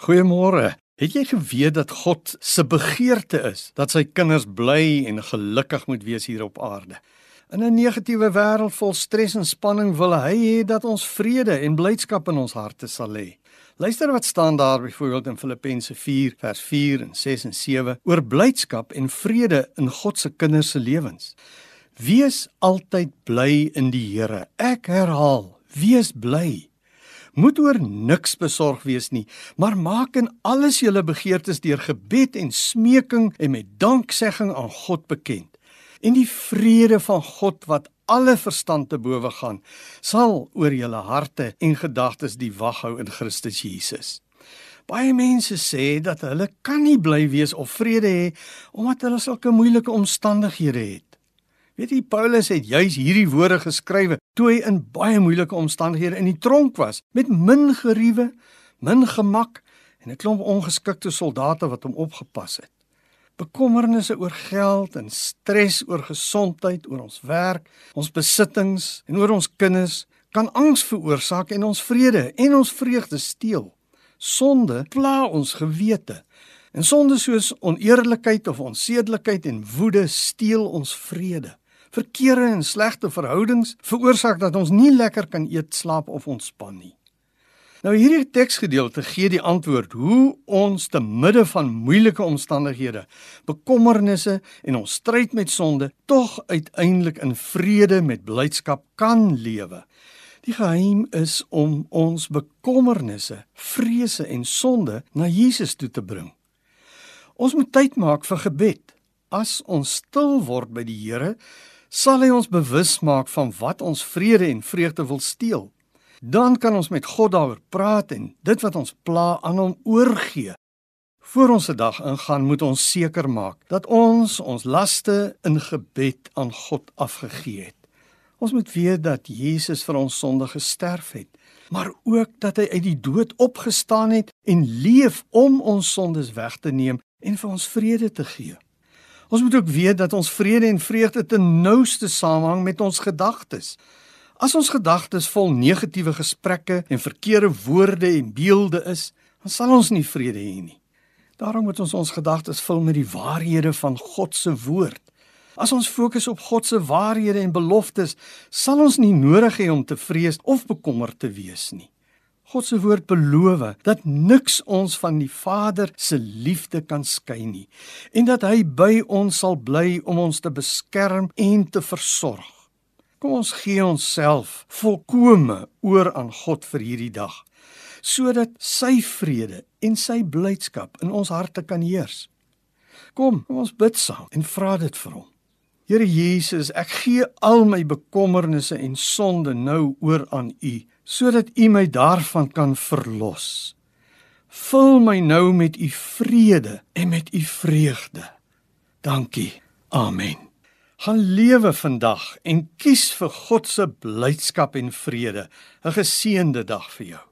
Goeiemôre. Het jy geweet dat God se begeerte is dat sy kinders bly en gelukkig moet wees hier op aarde? In 'n negatiewe wêreld vol stres en spanning wil hy hê dat ons vrede en blydskap in ons harte sal hê. Luister wat staan daar byvoorbeeld in Filippense 4 vers 4 en 6 en 7 oor blydskap en vrede in God se kinders se lewens. Wees altyd bly in die Here. Ek herhaal, wees bly moet oor niks besorg wees nie, maar maak in alles julle begeertes deur gebed en smeking en met danksegging aan God bekend. En die vrede van God wat alle verstand te bowe gaan, sal oor julle harte en gedagtes die wag hou in Christus Jesus. Baie mense sê dat hulle kan nie bly wees of vrede hê omdat hulle sulke moeilike omstandighede het. Weet jy Paulus het juis hierdie woorde geskrywe toe hy in baie moeilike omstandighede in die tronk was met min geriewe, min gemak en 'n klomp ongeskikte soldate wat hom opgepas het. Bekommernisse oor geld en stres oor gesondheid, oor ons werk, ons besittings en oor ons kinders kan angs veroorsaak en ons vrede en ons vreugde steel. Sonde pla ons gewete. En sonde soos oneerlikheid of onsedelikheid en woede steel ons vrede. Verkeerde en slegte verhoudings veroorsaak dat ons nie lekker kan eet, slaap of ontspan nie. Nou hierdie teksgedeelte gee die antwoord hoe ons te midde van moeilike omstandighede, bekommernisse en ons stryd met sonde tog uiteindelik in vrede met blydskap kan lewe. Die geheim is om ons bekommernisse, vrese en sonde na Jesus toe te bring. Ons moet tyd maak vir gebed. As ons stil word by die Here, sal hy ons bewus maak van wat ons vrede en vreugde wil steel. Dan kan ons met God daaroor praat en dit wat ons pla aan hom oorgee. Voor ons se dag ingaan, moet ons seker maak dat ons ons laste in gebed aan God afgegee het. Ons moet weet dat Jesus vir ons sonde gesterf het, maar ook dat hy uit die dood opgestaan het en leef om ons sondes weg te neem en vir ons vrede te gee. Ons moet ook weet dat ons vrede en vreugde te nouste samehang met ons gedagtes. As ons gedagtes vol negatiewe gesprekke en verkeerde woorde en beelde is, dan sal ons nie vrede hê nie. Daarom moet ons ons gedagtes vul met die waarhede van God se woord. As ons fokus op God se waarhede en beloftes, sal ons nie nodig hê om te vrees of bekommerd te wees nie. God se woord beloof dat niks ons van die Vader se liefde kan skei nie en dat hy by ons sal bly om ons te beskerm en te versorg. Kom ons gee onsself volkome oor aan God vir hierdie dag sodat sy vrede en sy blydskap in ons harte kan heers. Kom, kom ons bid saam en vra dit vir hom. Here Jesus, ek gee al my bekommernisse en sonde nou oor aan U sodat U my daarvan kan verlos. Vul my nou met U vrede en met U vreugde. Dankie. Amen. Gaan lewe vandag en kies vir God se blydskap en vrede. 'n Geseënde dag vir jou.